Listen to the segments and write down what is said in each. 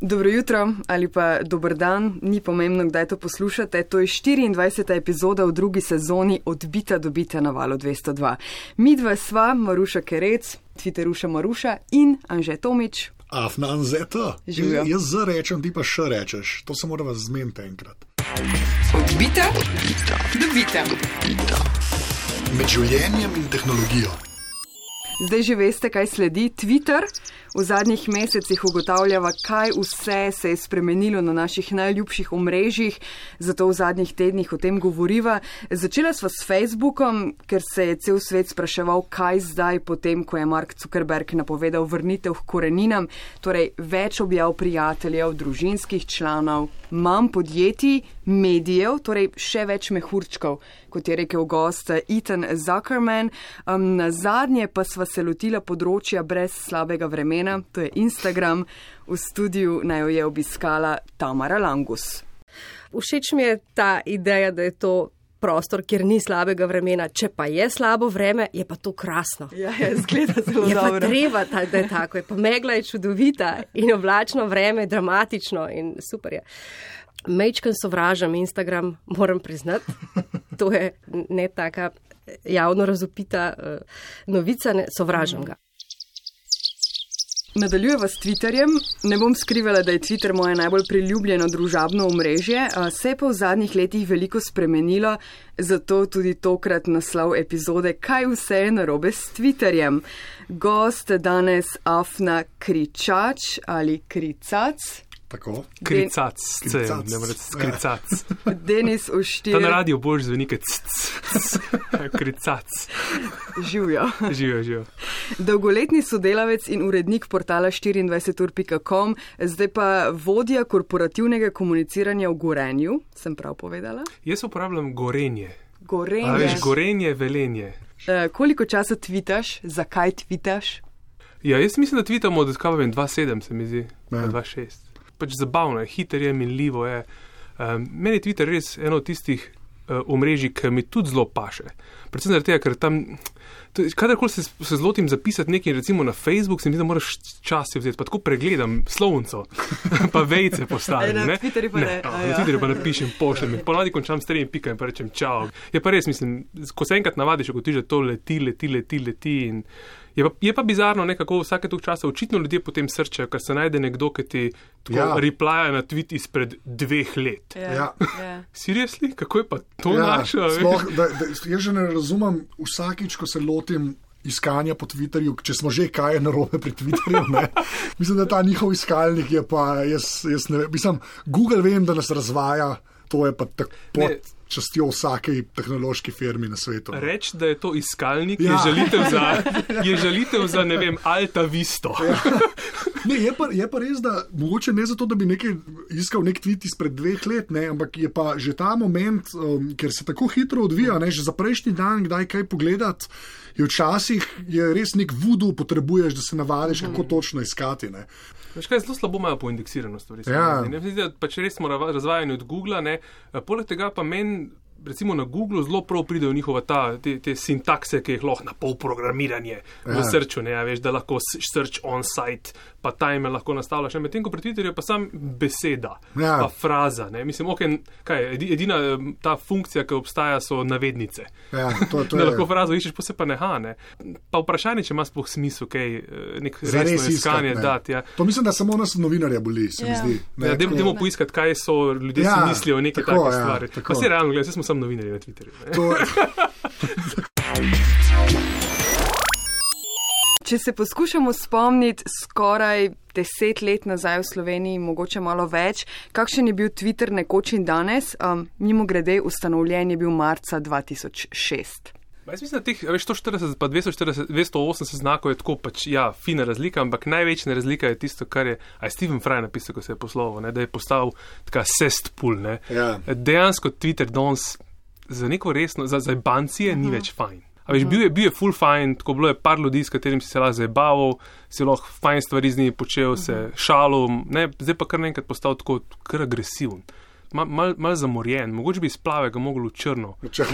Dobro jutro ali pa dober dan, ni pomembno, kdaj to poslušate. To je 24. epizoda v drugi sezoni Odbita dobita na valu 202. Mi dva sva, Maruša Kerec, Twitteruša Maruša in Anže Tomič. Afnan zeta. Živijo. Jaz za rečem, ti pa še rečeš. To se mora zmeniti enkrat. Odbita, dobita. Med življenjem in tehnologijo. Zdaj že veste, kaj sledi Twitter. V zadnjih mesecih ugotavljava, kaj vse se je spremenilo na naših najljubših omrežjih, zato v zadnjih tednih o tem govoriva. Začela sva s Facebookom, ker se je cel svet spraševal, kaj zdaj, potem ko je Mark Zuckerberg napovedal vrnitev k koreninam, torej več objav prijateljev, družinskih članov, manj podjetij, medijev, torej še več mehurčkov, kot je rekel gost Ethan Zuckerman. Um, na zadnje pa sva se lotila področja brez slabega vremena, to je Instagram. V studiu naj jo je obiskala Tamara Langus. Všeč mi je ta ideja, da je to prostor, kjer ni slabega vremena. Če pa je slabo vreme, je pa to krasno. Ja, je, zgleda zelo Je dobro. treba, ta, da je tako. Je pa megla je čudovita in oblačno vreme je dramatično in super je. Mečken sovražam Instagram, moram priznati. To je ne taka javno razupita uh, novica, ne, sovražam ga. Nadaljujeva s Twitterjem. Ne bom skrivala, da je Twitter moje najbolj priljubljeno družabno omrežje, se je pa v zadnjih letih veliko spremenilo, zato tudi tokrat naslov epizode Kaj vse je narobe s Twitterjem. Gost danes Afna Kričač ali Kricac, Tako. Kricac, C, Kricac. ne morete skricac. Denis Ta na Oštir, radiju boš zveni kot kricac. živijo. Živijo, živijo. Dolgoletni sodelavec in urednik portala 24ur.com, zdaj pa vodja korporativnega komuniciranja v Gorenju, sem prav povedala. Jaz uporabljam gorenje. A Gorenje. veš, gorenje, velenje. Eh, koliko časa tvitaš, zakaj tvitaš? Ja, jaz mislim, da tvitamo od kaj vem, 2.7 se mi zdi, Ja. ja. 2.6. Pač zabavno je, hiter je, minljivo je. Um, meni je Twitter res eno od tistih uh, omrežij, ki mi tudi zelo paše. Predvsem zaradi tega, ker tam, kadarkoli se, se zlotim zapisati nekaj, recimo na Facebook, se mi zdi, da moraš čas si vzeti, pa tako pregledam slovnico, pa vejce postavim. A na ne? Twitterju pa ne, no, a na ja. Twitterju pa napišem, pošljem ponavadi končam s tremi pikami in pa rečem čau. Je pa res, mislim, ko se enkrat navadiš, ko ti že to leti, leti, leti, leti in Je pa, je pa bizarno, ne, kako vsake tog časa očitno ljudje potem srčajo, ker se najde nekdo, ki ti tako Ja. ja. replaja na tweet izpred dveh let. Ja. ja. Seriously, kako je pa to Ja, ja, našo? sploh, da, da, jaz že ne razumem vsakič, ko se lotim. Iskanja po Twitterju, če smo že kaj narobe pri Twitterju. Ne? Mislim, da ta njihov iskalnik je pa, jaz, jaz ne vem, mislim, Google vem, da nas razvaja, to je pa tako pod Ne. častjo vsake tehnološke firme na svetu. no. Reč, da je to iskalnik, ja. je, žalitev za, je žalitev za, ne vem, Alta Visto. Ja. Ne, je, pa, je pa res, da mogoče ne zato, da bi nekaj iskal nek tweet izpred dveh let, ne, ampak je pa že ta moment, um, ker se tako hitro odvija, ne, že za prejšnji dan, kdaj kaj pogledati, je včasih je res nek vudu potrebuješ, da se navadiš, kako točno iskati. Ne. Veš kaj, zelo slabo imajo poindeksirano stvari. Ja. Ne, pač res smo razvajeni od Google. Ne. Poleg tega pa meni, recimo na Google, zelo prav pridejo njihova ta, te, te sintakse, ki jih lahko na pol programiranje ja. v Ja. srču, ne, a veš, da lahko search on site, pa timer lahko nastavljaš. ne. Medtem ko pri Twitterju je pa sam beseda, Ja. pa fraza. Ne. Mislim, okay, kaj, edina ta funkcija, ki obstaja, so navednice. Ja, to, to Da je, lahko frazo iščeš, pa se pa neha. Ne. Pa vprašanje, če ima sploh smisel, kaj eh, nek Zares resno iskanje iskat, ne. dati. Ja. To mislim, da samo nas novinarja boli, se mi Ja. zdi. Ne, Ja, dajmo, tako- dajmo poiskati, kaj so ljudje Ja, si mislijo o neki taki ja, stvari. tako. Pa si realno, gledaj, smo samo novinarji na Twitterju. To, Če se poskušamo spomniti skoraj deset let nazaj v Sloveniji, mogoče malo več, kakšen je bil Twitter nekoč in danes, um, mimo grede ustanovljen je bil marca 2006. Ma Jaz mislim, da teh veš, 140 pa 240, 280 znakov je tako pač, ja, fina razlika, ampak največja razlika je tisto, kar je, a je Steven Fry napisal, ko se je posloval, ne, da je postal taka cesspool. Ne. Ja. Dejansko Twitter danes za neko resno, za, za bancije ni več fajn. A veš, bil je, bil je full fajn, tako bilo je par ljudi, s katerimi si se lahko zabaval, si lahko fajn stvari z njimi počel, se šalil, ne, zdaj pa kar naenkrat postal tako kar agresiven. malo mal, mal zamorjen, mogoče bi iz plavega mogel v črno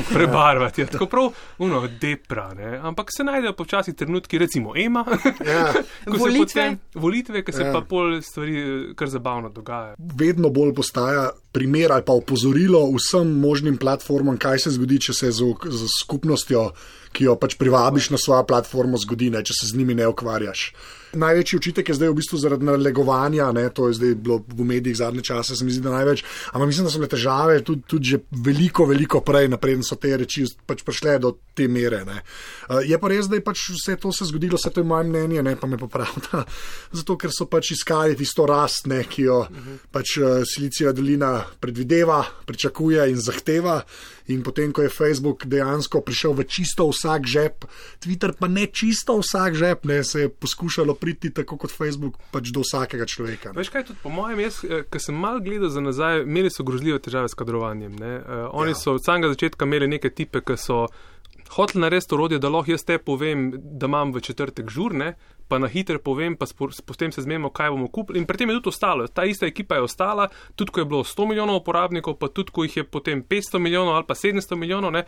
prebarvati. Ja, tako prav, uno, depra, ne. Ampak se najdejo počasi trenutki, recimo Ema, Ja. Volitve. potem, volitve, ki se Ja. pa pol stvari eh, kar zabavno dogajajo. vedno bolj postaja primer ali pa opozorilo vsem možnim platformam, kaj se zgodi, če se z, z skupnostjo, ki jo pač privabiš na svojo platformo, zgodi, ne, če se z njimi ne ukvarjaš. Največji učitek je zdaj v bistvu zaradi nalegovanja, ne, to je zdaj bilo v medijih zadnje čase, se mi zdi, da največ. Ampak mislim, da so bile težave tudi, tudi že veliko, veliko prej, napreden so te reči pač prišle do te mere. Ne. Uh, je pa res, da je pač vse to se zgodilo, vse to je moje mnenje, ne pa me popravlja. Zato, ker so pač iskali tisto rast, ne, ki jo uh -huh. pač uh, Silicija dolina predvideva, pričakuje in zahteva. In potem, ko je Facebook dejansko prišel v čisto vsak žep, Twitter pa ne čisto vsak žep, ne, se je poskušalo priti tako kot Facebook pač do vsakega človeka. Ne. Veš kaj, tudi po mojem, jaz, ki sem mal gledal za nazaj, imeli so grozljive težave s kadrovanjem. Ne? Uh, oni Ja. so od samega začetka imeli neke tipe, ki so hoteli narediti orodje, da lahko jaz te povem, da imam v četrtek žurne, pa na hitro povem, pa potem se zmenimo, kaj bomo kupili. In pri tem je tudi ostalo. Ta ista ekipa je ostala, tudi ko je bilo 100 milijonov uporabnikov, pa tudi ko jih je potem 500 milijonov ali pa 700 milijonov. Ne?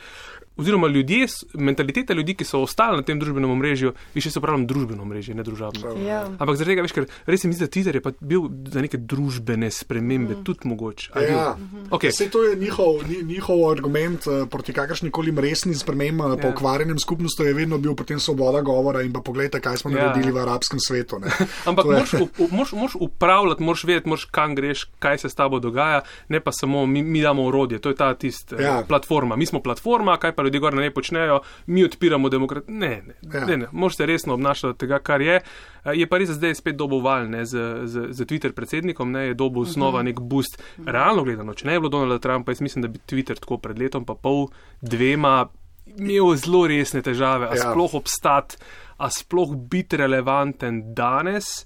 Oziroma ljudje, mentaliteta ljudi, ki so ostali na tem družbenem omrežju, in še se pravim družbeno omrežje, ne družabno. Ja. Ampak zaradi tega, veš, ker res se mi zdi, da Twitter je pa bil za neke družbene spremembe mm. tudi mogoče. A je bil? Ja. Okay. Vse to je njihov, njihov argument uh, proti kakršni koli resnim spremembam pa Ja. ukvarjanjem skupnosti, je vedno bil potem svoboda govora in pa pogledajte, kaj smo Ja. naredili v arabskem svetu. ne. Ampak je- moraš upravljati, moraš vedeti, moraš kam greš, kaj se s tabo dogaja, ne pa samo mi, mi damo orodje, to je ta tista Ja. ja. platforma. Mi smo platforma, kaj pa ljudje gor ne počnejo, mi odpiramo demokracijo. Ne, ne, Ja. ne, ne. moraš se resno obnašati od tega, kar je. Eh, Je pa res, da zdaj je spet dobo val ne, z, z, z Twitter predsednikom, ne, je dobo znova nek boost. Realno gledano, če ne bi bilo Donalda Trumpa, jaz mislim, da bi Twitter tako pred letom pa pol, dvema imel zelo resne težave, a ja. sploh obstati, a sploh biti relevanten danes.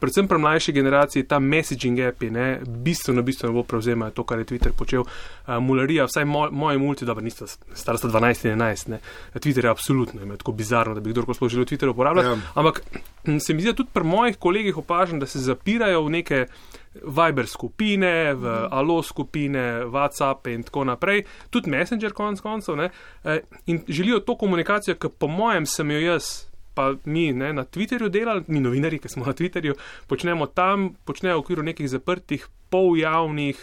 Predvsem pri mlajši generaciji ta messaging api, ne, bistveno, bistveno bolj prevzemajo to, kar je Twitter počel. Uh, mularija, vsaj moj, moji multi, dobro, nista stara sta 12 in 11, ne. Twitter je absolutno, je tako bizarno, da bi kdorkoli sploh želel Twitter uporabljati. Ja. Ampak m, se mi zdi, da tudi pri mojih kolegih opažam, da se zapirajo v neke Viber skupine, v Alo skupine, WhatsApp in tako naprej, tudi Messenger konc koncev, ne, eh, in želijo to komunikacijo, ki po mojem sem jo jaz pa mi ne, na Twitterju delali, mi novinari, ki smo na Twitterju, počnemo tam, počnejo v okviru nekih zaprtih, poljavnih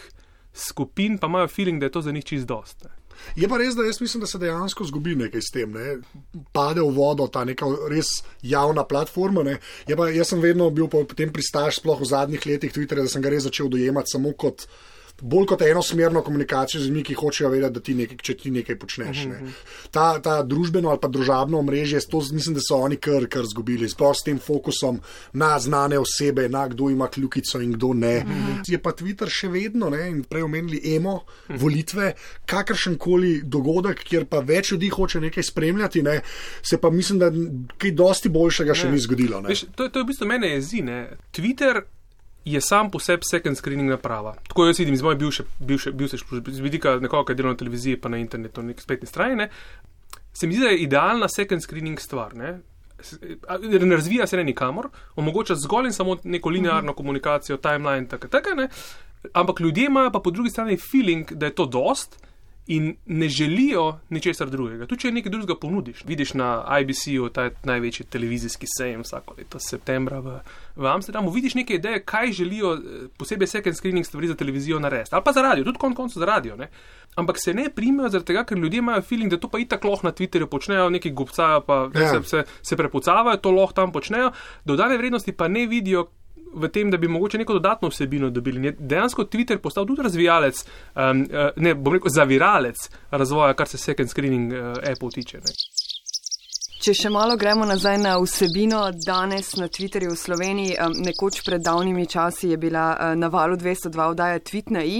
skupin, pa imajo feeling, da je to za njih čist dost. Ne. Je pa res, da jaz mislim, da se dejansko zgubi nekaj s tem. Ne? Pade v vodo ta neka res javna platforma. Ne? Je Pa, jaz sem vedno bil po- potem pristaš, sploh v zadnjih letih Twitterja, da sem ga res začel dojemati samo kot. Bolj kot enosmerno komunikacijo z ljudmi, ki hočejo vedeti, da ti nekaj, če ti nekaj počneš. Ne. Ta, ta družbeno ali pa družabno omrežje, to mislim, da so oni kar, kar zgubili, sploh s tem fokusom na znane osebe, na kdo ima kljukico in kdo ne. Je pa Twitter še vedno, ne, in prej omenili emo, volitve, kakršen koli dogodek, kjer pa več ljudi hoče nekaj spremljati, ne, se pa mislim, da kaj dosti boljšega še Ne. ni zgodilo. Ne. Veš, to, to je v bistvu mene jezi. Ne. Twitter je sam po sebi second screening naprava. Tako jaz vidim iz moje bivše, bivše, bivše službe, z vidika nekoga, ki dela na televiziji, pa na internetu, na neki spletni strani. Ne. Se mi zdi, da je idealna second screening stvar. Ne. Ne razvija se ne nikamor, omogoča zgolj in samo neko linearno komunikacijo, timeline, tako, tako, ne. Ampak ljudje imajo pa po drugi strani feeling, da je to dost. In ne želijo ničesar drugega. Tudi če nekaj drugega ponudiš. Vidiš na IBC-u, ta največji televizijski sejem vsako leto, septembra v, v Amsterdamu, vidiš neke ideje, kaj želijo, eh, posebej second screening stvari za televizijo narediti. Ali pa za radio, tudi konec koncev za radio. Ne? Ampak se ne primejo zaradi tega, ker ljudje imajo feeling, da to pa itak lahko na Twitterju počnejo, neki gobcajo, pa ja. se, se, se prepucavajo, to lahko tam počnejo, dodane vrednosti pa ne vidijo v tem, da bi mogoče neko dodatno vsebino dobili. Je dejansko Twitter postal tudi razvijalec, um, ne bom rekel zaviralec razvoja, kar se second screening uh, Apple tiče. Ne. Če še malo gremo nazaj na vsebino, danes na Twitterju v Sloveniji, nekoč pred davnimi časi je bila uh, na valu 202 oddaja Tweet na i.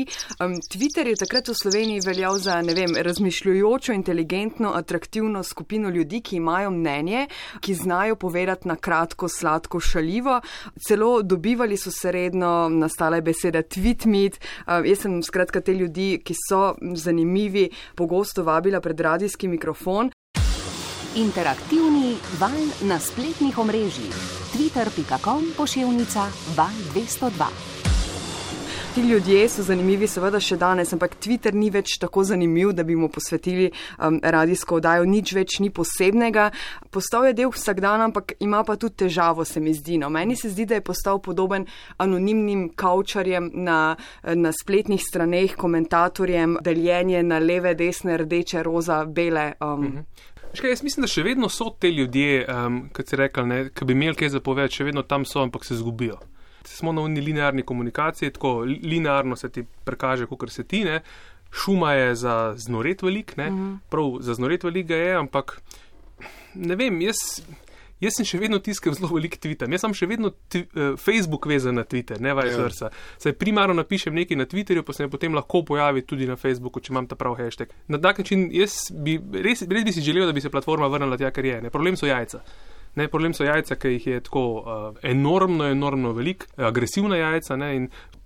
Twitter je takrat v Sloveniji veljal za, ne vem, razmišljujočo, inteligentno, atraktivno skupino ljudi, ki imajo mnenje, ki znajo povedati na kratko, sladko, šaljivo. Celo dobivali so se redno, nastala je beseda tweet meet. Jaz sem skratka te ljudi, ki so zanimivi, pogosto vabila pred radijski mikrofon. Interaktivni val na spletnih omrežjih. Twitter.com pošiljka val 202. Ti ljudje so zanimivi, seveda še danes, ampak Twitter ni več tako zanimiv, da bi mu posvetili um, radijsko oddajo, nič več ni posebnega. Postal je del vsakdana, ampak ima pa tudi težavo, se mi zdi. No. Meni se zdi, da je postal podoben anonimnim kaučarjem na, na spletnih straneh, komentatorjem, deljenje na leve, desne, rdeče, roza, bele. Um. Mhm. Škaj, jaz mislim, da še vedno so ti ljudje, um, kot si rekel, ki bi imeli kaj zapovedati, še vedno tam so, ampak se zgubijo. Smo na unni linearni komunikaciji, tako linearno se ti prekaže, kot se ti ne. Šuma je za znoret velik, ne? Mhm. prav za znoret velik je, ampak ne vem, jaz. Jaz sem še vedno tiskal zelo velik Twitter. Jaz sem še vedno uh, Facebook vezan na Twitter, ne vice ja. versa. Saj primarno napišem nekaj na Twitterju, pa se mi potem lahko pojavi tudi na Facebooku, če imam ta prav hashtag. Na tak način jaz bi res, res bi si želel, da bi se platforma vrnila tja, ker je. Ne? Problem so jajca. Ne, problem so jajca, ki jih je tako uh, enormno, enormno velik, agresivna jajca. Ne,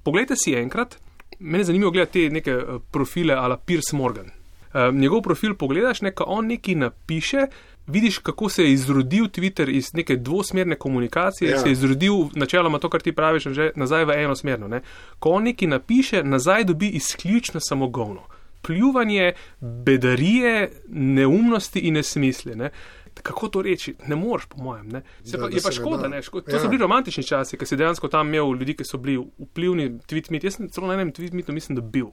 poglejte si enkrat, mene zanimivo gledati te neke uh, profile ala Piers Morgan. Uh, njegov profil pogledaš, neka on nekaj napiše, vidiš, kako se je izrodil Twitter iz neke dvosmerne komunikacije, ja. se je izrodil načeloma to, kar ti praviš, že nazaj v enosmerno. Ne? Ko on nekaj napiše, nazaj dobi izključno samogovno. Pljuvanje, bedarije, neumnosti in nesmisle. Ne? Kako to reči? Ne moreš, po mojem. Ne? Se pa, da, je pa škoda, ne? Škoda. To ja. so bili romantični časi, ki si dejansko tam imel ljudi, ki so bili vplivni, tweet-mit. Jaz sem celo na enem tweet-mitu mislim, da bil.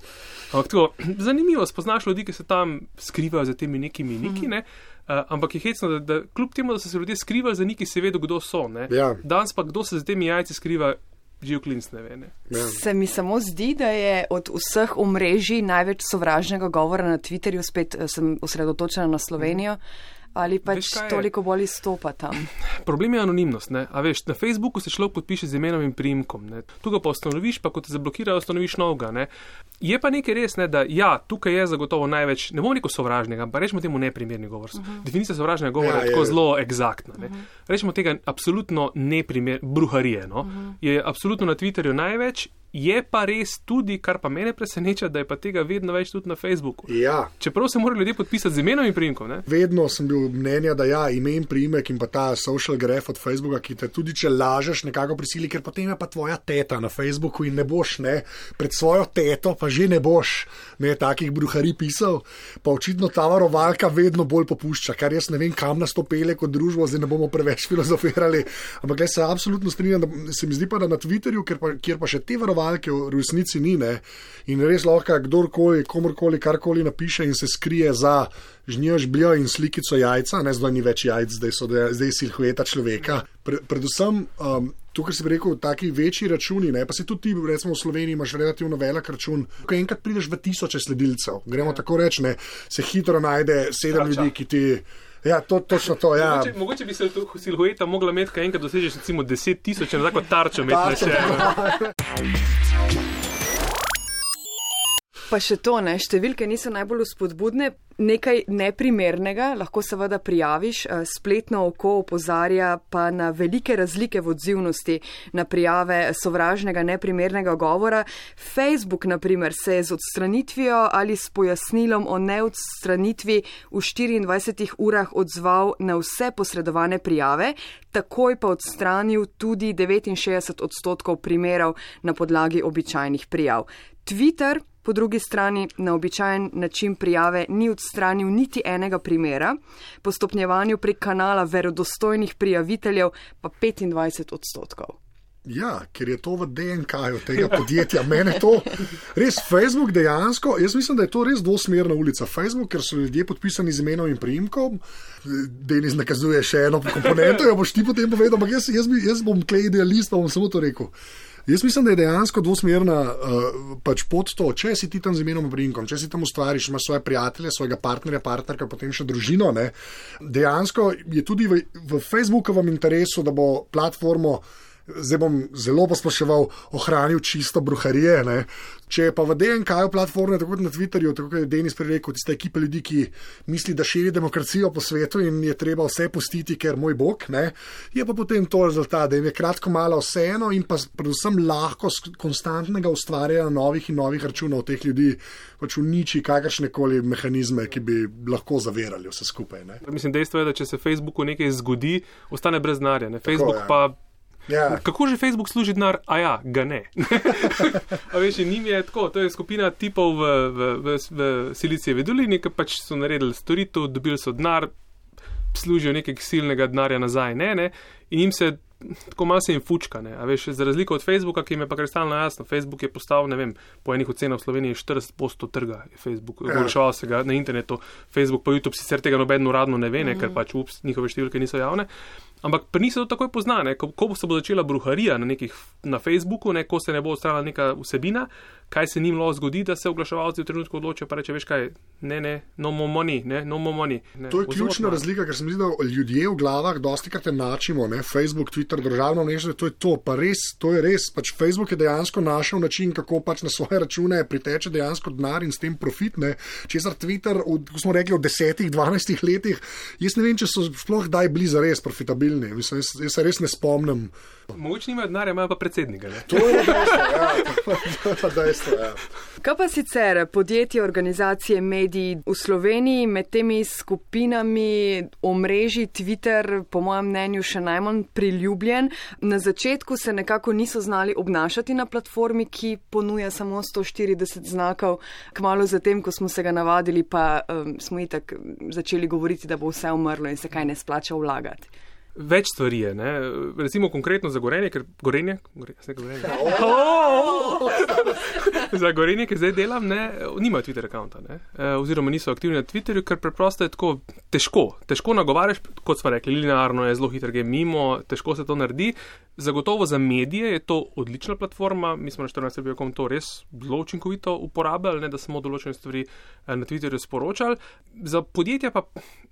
Ampak tako, zanimivo, spoznaš ljudi, ki se tam skrivajo za temi nekimi niki, ne? Uh, ampak je hecno, da, da kljub temu, da so se ljudje skrivali za neki, se vedo, kdo so. Ja. Danes pa kdo se za temi jajci skriva. Živ klinc ne ve. Ne. Ja. Se mi samo zdi, da je od vseh omrežij največ sovražnega govora na Twitterju, spet eh, sem osredotočena na Slovenijo. Ali pač toliko bolj izstopa tam. Problem je anonimnost. Veš, na Facebooku se človek podpiše z imenom in primkom, tukaj pa ustanoviš, pa ko te zablokirajo, ustanoviš novega. Ne? Je pa nekaj res, ne, da ja, tukaj je zagotovo največ, ne bom rekel sovražnega, pa rečemo temu neprimerni govor. Uh mhm. -huh. Definicija sovražnega govora ja, je tako je. zelo egzaktna. Uh mhm. -huh. Rečemo tega absolutno neprimer, bruharije. No? Uh mhm. -huh. Je absolutno na Twitterju največ Je pa res tudi, kar pa mene preseneča, da je pa tega vedno več tudi na Facebooku. Ja. Čeprav se morajo ljudje podpisati z imenom in primkom. Ne? Vedno sem bil mnenja, da ja, ime in primek in pa ta social graf od Facebooka, ki te tudi če lažeš, nekako prisili, ker potem je pa tvoja teta na Facebooku in ne boš ne, pred svojo teto, pa že ne boš ne takih bruhari pisal. Pa očitno ta varovalka vedno bolj popušča, kar jaz ne vem, kam nas to pele kot družbo, zdaj ne bomo preveč filozofirali. Ampak jaz se absolutno strinjam, da se mi zdi pa, da na Twitterju, kjer pa, kjer pa še te varovalke varovalke v resnici ni. Ne? In res lahko kdorkoli, komorkoli, karkoli napiše in se skrije za žnjo žbljo in slikico jajca, ne zdaj ni več jajc, zdaj so zdaj silhueta človeka. Pre, predvsem. Um, Tukaj si rekel, taki večji računi, ne? pa si tudi ti, recimo v Sloveniji, imaš relativno velik račun. Ko enkrat prideš v tisoče sledilcev, gremo ja. tako reči, se hitro najde sedem ljudi, ki ti. Ja, to, točno to. Ja. Mogoče, mogoče bi se tu silhueta mogla imeti, kaj enkrat dosežeš, recimo 10 tisoč, če tako tarčo imeti na še. Pa še to, ne, številke niso najbolj spodbudne. Nekaj neprimernega lahko seveda prijaviš, eh, spletno oko opozarja pa na velike razlike v odzivnosti na prijave sovražnega neprimernega govora. Facebook, na primer, se je z odstranitvijo ali s pojasnilom o neodstranitvi v 24 urah odzval na vse posredovane prijave, takoj pa odstranil tudi 69 odstotkov primerov na podlagi običajnih prijav. Twitter po drugi strani na običajen način prijave ni odstranil niti enega primera, po stopnjevanju prek kanala verodostojnih prijaviteljev pa 25 odstotkov. Ja, ker je to v DNK-ju tega podjetja. Mene to res Facebook dejansko, jaz mislim, da je to res dvosmerna ulica. Facebook, ker so ljudje podpisani z imenom in primkom, Denis nakazuje še eno komponento, jo boš ti potem povedal, ampak jaz, jaz, jaz bom klej idealist, pa bom samo to rekel. Jaz mislim, da je dejansko dvosmerna uh, pač pot to, če si ti tam z imenom Brinkom, če si tam ustvariš, imaš svoje prijatelje, svojega partnerja, partnerka, potem še družino. Ne? Dejansko je tudi v, v Facebookovem interesu, da bo platformo zdaj bom zelo posploševal, ohranil čisto bruharije. Ne? Če pa v DNK-ju platforme, tako kot na Twitterju, tako kot je Denis prerekel, tiste ekipe ljudi, ki misli, da širi demokracijo po svetu in je treba vse pustiti, ker moj bog, ne? je pa potem to rezultat, da jim je kratko malo vseeno in pa predvsem lahko konstantnega ustvarjanja novih in novih računov teh ljudi pač uniči kakršne koli mehanizme, ki bi lahko zavirali vse skupaj. Ne? Mislim, dejstvo je, da če se Facebooku nekaj zgodi, ostane brez denarja. Facebook tako, ja. pa Ja. Kako že Facebook služi denar, a ja, ga ne. a veš, njim je tako, to je skupina tipov v, v, v, v Silicijevi dolini, ki pač so naredili storitev, dobili so denar, služijo nekaj silnega denarja nazaj, ne, ne, in jim se tako malo se jim fučka, ne, a veš, za razliko od Facebooka, ki jim je pa kristalno jasno, Facebook je postal, ne vem, po enih ocenah v Sloveniji 40% trga je Facebook, Ja. oglaševal se ga na internetu, Facebook pa YouTube sicer tega noben uradno ne ve, ne, ker pač ups, njihove številke niso javne. Ampak pri njih se to takoj pozna, ne, ko, ko se bo začela bruharija na, nekih, na Facebooku, ne, ko se ne bo odstranila neka vsebina, kaj se njim lahko zgodi, da se oglaševalci v trenutku odločijo, pa reče, veš kaj, ne, ne, no more money, ne, no more money. Ne, To je ključna vzrokno. razlika, ker se mi zdi, da ljudje v glavah dosti krat enačimo, ne? Facebook, Twitter, državno mrežo, to je to, pa res, to je res. Pač Facebook je dejansko našel način, kako pač na svoje račune priteče dejansko denar in s tem profit, ne? česar Twitter, v, kot smo rekli, v desetih, dvanajstih letih, jaz ne vem, če so sploh kdaj bili za res profitabilni. Mislim, jaz, jaz se res ne spomnim. Mogoče nimajo denarja, imajo pa predsednika. Ne? To je dejstvo, ja. To je pa dejstvo, ja. Kaj pa sicer podjetje, organizacije, mediji v Sloveniji med temi skupinami omrežji Twitter, po mojem mnenju, še najmanj priljubljen. Na začetku se nekako niso znali obnašati na platformi, ki ponuja samo 140 znakov. Kmalo zatem, ko smo se ga navadili, pa um, smo itak začeli govoriti, da bo vse umrlo in se kaj ne splača vlagati. Več stvari je, ne? recimo konkretno za gorenje, ker gorenje, gorenje, se gorenje. za gorenje, ki zdaj delam, ne, nimajo Twitter računa, oziroma niso aktivni na Twitterju, ker preprosto je tako težko. Težko nagovarjaš, kot smo rekli, linearno je zelo hitro, gre mimo, težko se to naredi. Zagotovo za medije je to odlična platforma, mi smo na 14. vekom to res zelo učinkovito uporabljali, ne, da smo določene stvari eh, na Twitterju sporočali. Za podjetja pa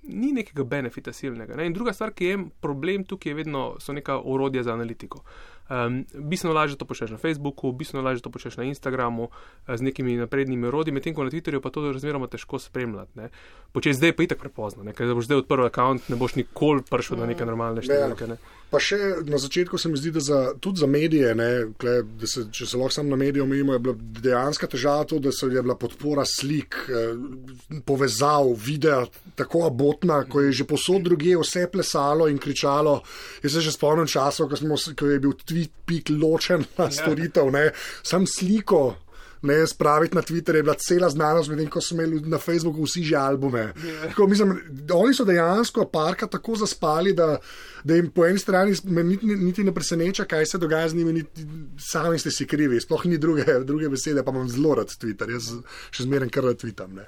ni nekega benefita silnega. Ne. In druga stvar, ki je problem tukaj, je vedno so neka orodja za analitiko. Um, bistveno lažje to počneš na Facebooku, bistveno lažje to počneš na Instagramu eh, z nekimi naprednimi orodji, medtem ko na Twitterju pa to razmeroma težko spremljati. Ne. Počeš zdaj pa je tako prepozno, ne. ker boš zdaj odprl račun, ne boš nikoli prišel do neke normalne številke. Ne. Pa še na začetku se mi zdi, da za, tudi za medije, ne, kle, da se, če se lahko sam na medije omejimo, je bila dejanska težava to, da se je bila podpora slik, eh, povezav, videa tako abotna, ko je že posod druge vse plesalo in kričalo. Jaz se že spomnim časov, ko, smo, ko je bil tweet ločen na storitev, ne, sam sliko. Ne, spraviti na Twitter je bila cela znanost, medtem ko so imeli na Facebooku vsi že albume. Tako, mislim, oni so dejansko parka tako zaspali, da, da jim po eni strani niti, niti ne preseneča, kaj se dogaja z njimi, niti sami ste si krivi, sploh ni druge, druge besede, pa imam zelo rad Twitter, jaz še zmeraj kar rad tweetam. Ne.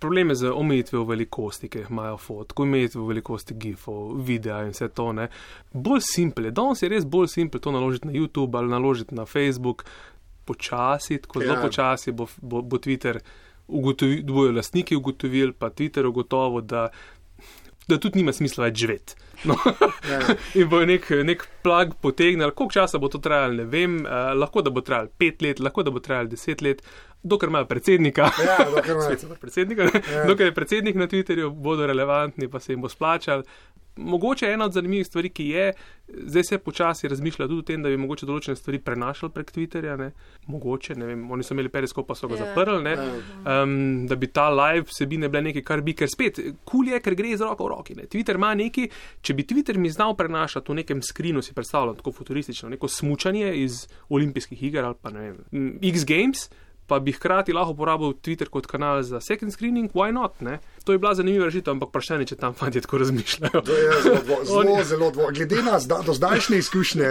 Problem je z omejitvijo velikosti, ki jih imajo fotko, omejitvijo velikosti gifov, videa in vse to. Ne. Bolj simpel je, danes je res bolj simpel to naložiti na YouTube ali naložiti na Facebook, počasi, tako zelo Ja. počasi bo, bo, bo Twitter ugotovil, bojo lastniki ugotovili, pa Twitter ugotovil, da, da tudi nima smisla več živeti. No. in bo nek, nek plag potegnil, koliko časa bo to trajalo, ne vem, uh, lahko da bo trajalo pet let, lahko da bo trajalo deset let, dokler imajo predsednika. Ja, dokler so predsednika? Ja. dokler je predsednik na Twitterju, bodo relevantni, pa se jim bo splačal. Mogoče ena od zanimivih stvari, ki je, zdaj se počasi razmišlja tudi o tem, da bi mogoče določene stvari prenašali prek Twitterja. Ne? Mogoče, ne vem, oni so imeli periskop, pa so ga Ja. zaprli, ne? um, da bi ta live vsebine bile nekaj, kar bi, ker spet, kul je, ker gre z roko v roki. Ne? Twitter ima neki, če bi Twitter mi znal prenašati v nekem skrinu, si predstavljam tako futuristično, neko smučanje iz olimpijskih iger ali pa ne vem, X Games. Pa bi hkrati lahko uporabil Twitter kot kanal za second screening, why not? Ne? To je bila zanimiva rešitev, ampak vprašanje, če tam fanti tako razmišljajo. Je zelo, dvo, zelo, zelo dvo. Glede na zda, do zdajšnje izkušnje,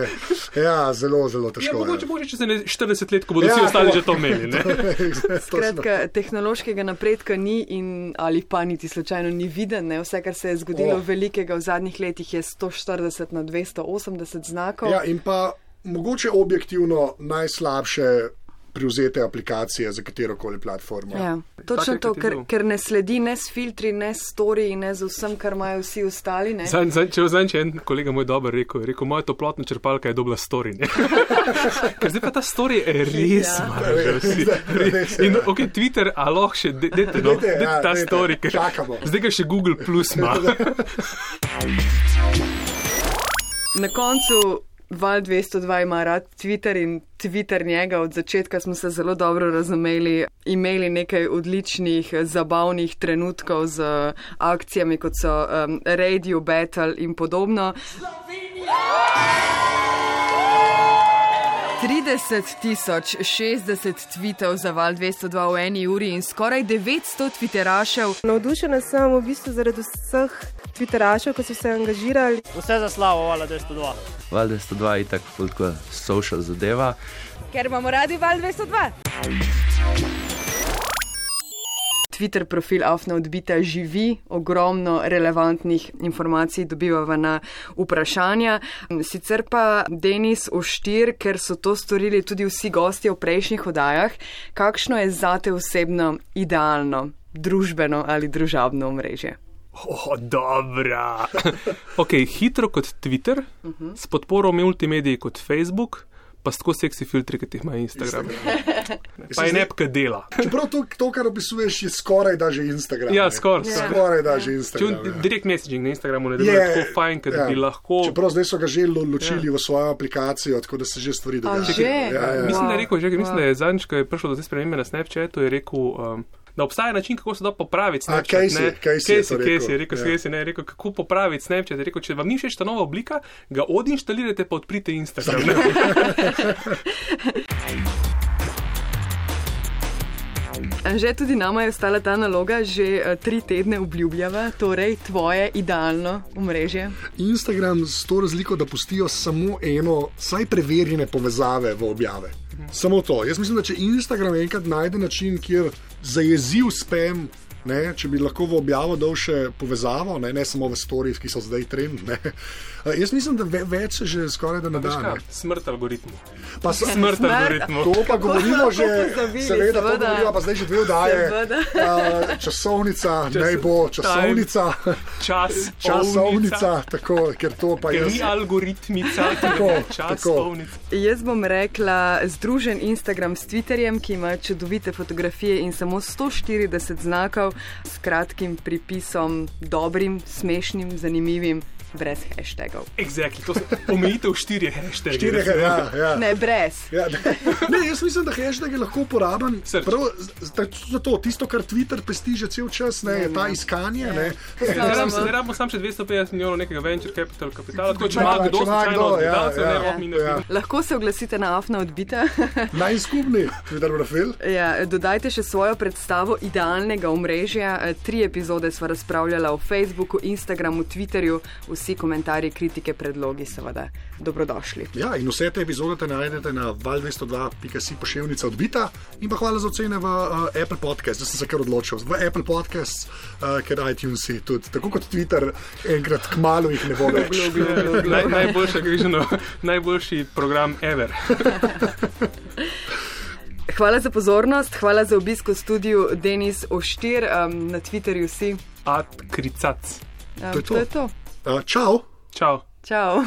ja, zelo, zelo Ja, težko. mogoče, mogoče čez ene 40 let, ko bodo Ja, vsi ostali to- že to imeli. Ne? Skratka, tehnološkega napredka ni in ali pa niti slučajno ni viden. Ne? Vse, kar se je zgodilo oh. velikega v zadnjih letih, je 140 na 280 znakov. Ja, in pa mogoče objektivno najslabše privzete aplikacije za katero koli platformo. Ja, točno Take to, ker, ker ne sledi ne s filtri, ne s storiji, ne z vsem, kar imajo vsi ostali. Ne? Zanj, zanj, če vzamem, če en kolega moj dober rekel, rekel, moja toplotna črpalka je dobila story. ne. Ker zdaj pa ta story je res Ja. malo, In ja. ok, Twitter, a lahko še, de- dajte no, dajte ja, ta dajte. story, ker Čakamo. zdaj ga še Google Plus ima. Na koncu Val 202 ima rad Twitter in Twitter njega. Od začetka smo se zelo dobro razumeli, imeli nekaj odličnih, zabavnih trenutkov z akcijami, kot so um, Radio Battle in podobno. 30 tisoč 60 tweetov za val 202 v eni uri in skoraj 900 twitterašev. Navdušena sem v bistvu zaradi vseh twitterašev, ki so se angažirali. Vse za slavo, vala 202. Val 202 je tako kot social zadeva. Ker imamo radi val 202. Twitter profil Afna odbita živi, ogromno relevantnih informacij dobivava na vprašanja. Sicer pa Denis Oštir, ker so to storili tudi vsi gostje v prejšnjih oddajah, kakšno je zate osebno idealno družbeno ali družabno omrežje? Oh, dobra. ok, hitro kot Twitter, uh -huh. s podporo multimediji kot Facebook. Pa tako seksi filtri, ki jih ima Instagram. pa je nepka dela. Čeprav to, to, kar opisuješ, je skoraj da že Instagram. Ja, skoraj. Yeah. Skoraj da že Instagram. Če, ja. Direkt messaging na Instagramu ne deluje yeah, tako fajn, kot yeah. bi lahko. Čeprav zdaj so ga že ločili yeah. v svojo aplikacijo, tako da se že stvari dogajajo. Ja, ja. Mislim, da je rekel, že, mislim, da je zadnjič, ko je prišel do te spremembe na Snapchatu, je rekel. Um, da obstaja način, kako se da popraviti Snapchat. Kaj si, kaj si, Casey, Casey, Casey, rekel, ja. Casey, ne, rekel, kako popraviti Snapchat. Rekel, če vam ni všeč ta nova oblika, ga odinštalirajte, pa odprite Instagram. Že tudi nama je ostala ta naloga, že uh, tri tedne obljubljava, torej tvoje idealno omrežje. Instagram s to razliko, da pustijo samo eno, vsaj preverjene povezave v objave. Samo to. Jaz mislim, da če Instagram enkrat najde način, kjer zajezi spam, ne, če bi lahko v objavo dal še povezavo, ne, ne samo v stories, ki so zdaj trend. Ne. Jaz mislim, da ve, več se že skoraj da ne da. Smrt algoritmu. Pa smrt, smrt algoritmu. To pa govorimo že, seveda, to govorimo pa zdaj že dve vdaje. Uh, časovnica, naj bo časovnica. Čas. Časovnica, tako, ker to pa je. Ni algoritmica, tako, časovnica. Jaz bom rekla, združen Instagram s Twitterjem, ki ima čudovite fotografije in samo 140 znakov s kratkim pripisom, dobrim, smešnim, zanimivim brez hashtagov. Exactly, to je omejitev štirih hashtagov. Štirih, ja, ja. Ne, brez. Ja, ne. ne, jaz mislim, da hashtag je lahko uporaben. Prav, zato, tisto, kar Twitter pesti že cel čas, ne, je ta iskanje. Ja. Ne, ne rabimo samo še 250 milijonov nekega venture capital kapitala. Tako, če ima kdo slučajno odbitavce, ja, ja, ne, ja. Lahko se oglasite na afna odbita. Najskubni Twitter profil. Ja, dodajte še svojo predstavo idealnega omrežja. Tri epizode sva razpravljala o Facebooku, Instagramu, Twitterju vsi komentarji, kritike, predlogi, seveda, dobrodošli. Ja, in vse te epizode najdete na val202.si pošiljnica odbita. In pa hvala za ocene v uh, Apple Podcast, da sem se kar odločil. V Apple Podcast, uh, ker iTunes je tudi, tako kot Twitter, enkrat k malu jih ne bo več. Naj, najboljši, križeno, najboljši program ever. Hvala za pozornost, hvala za obisk v studiu Denis Oštir, um, na Twitterju si. Ad kricac. Um, to je to. To je to. Uh, čau. Čau. Čau.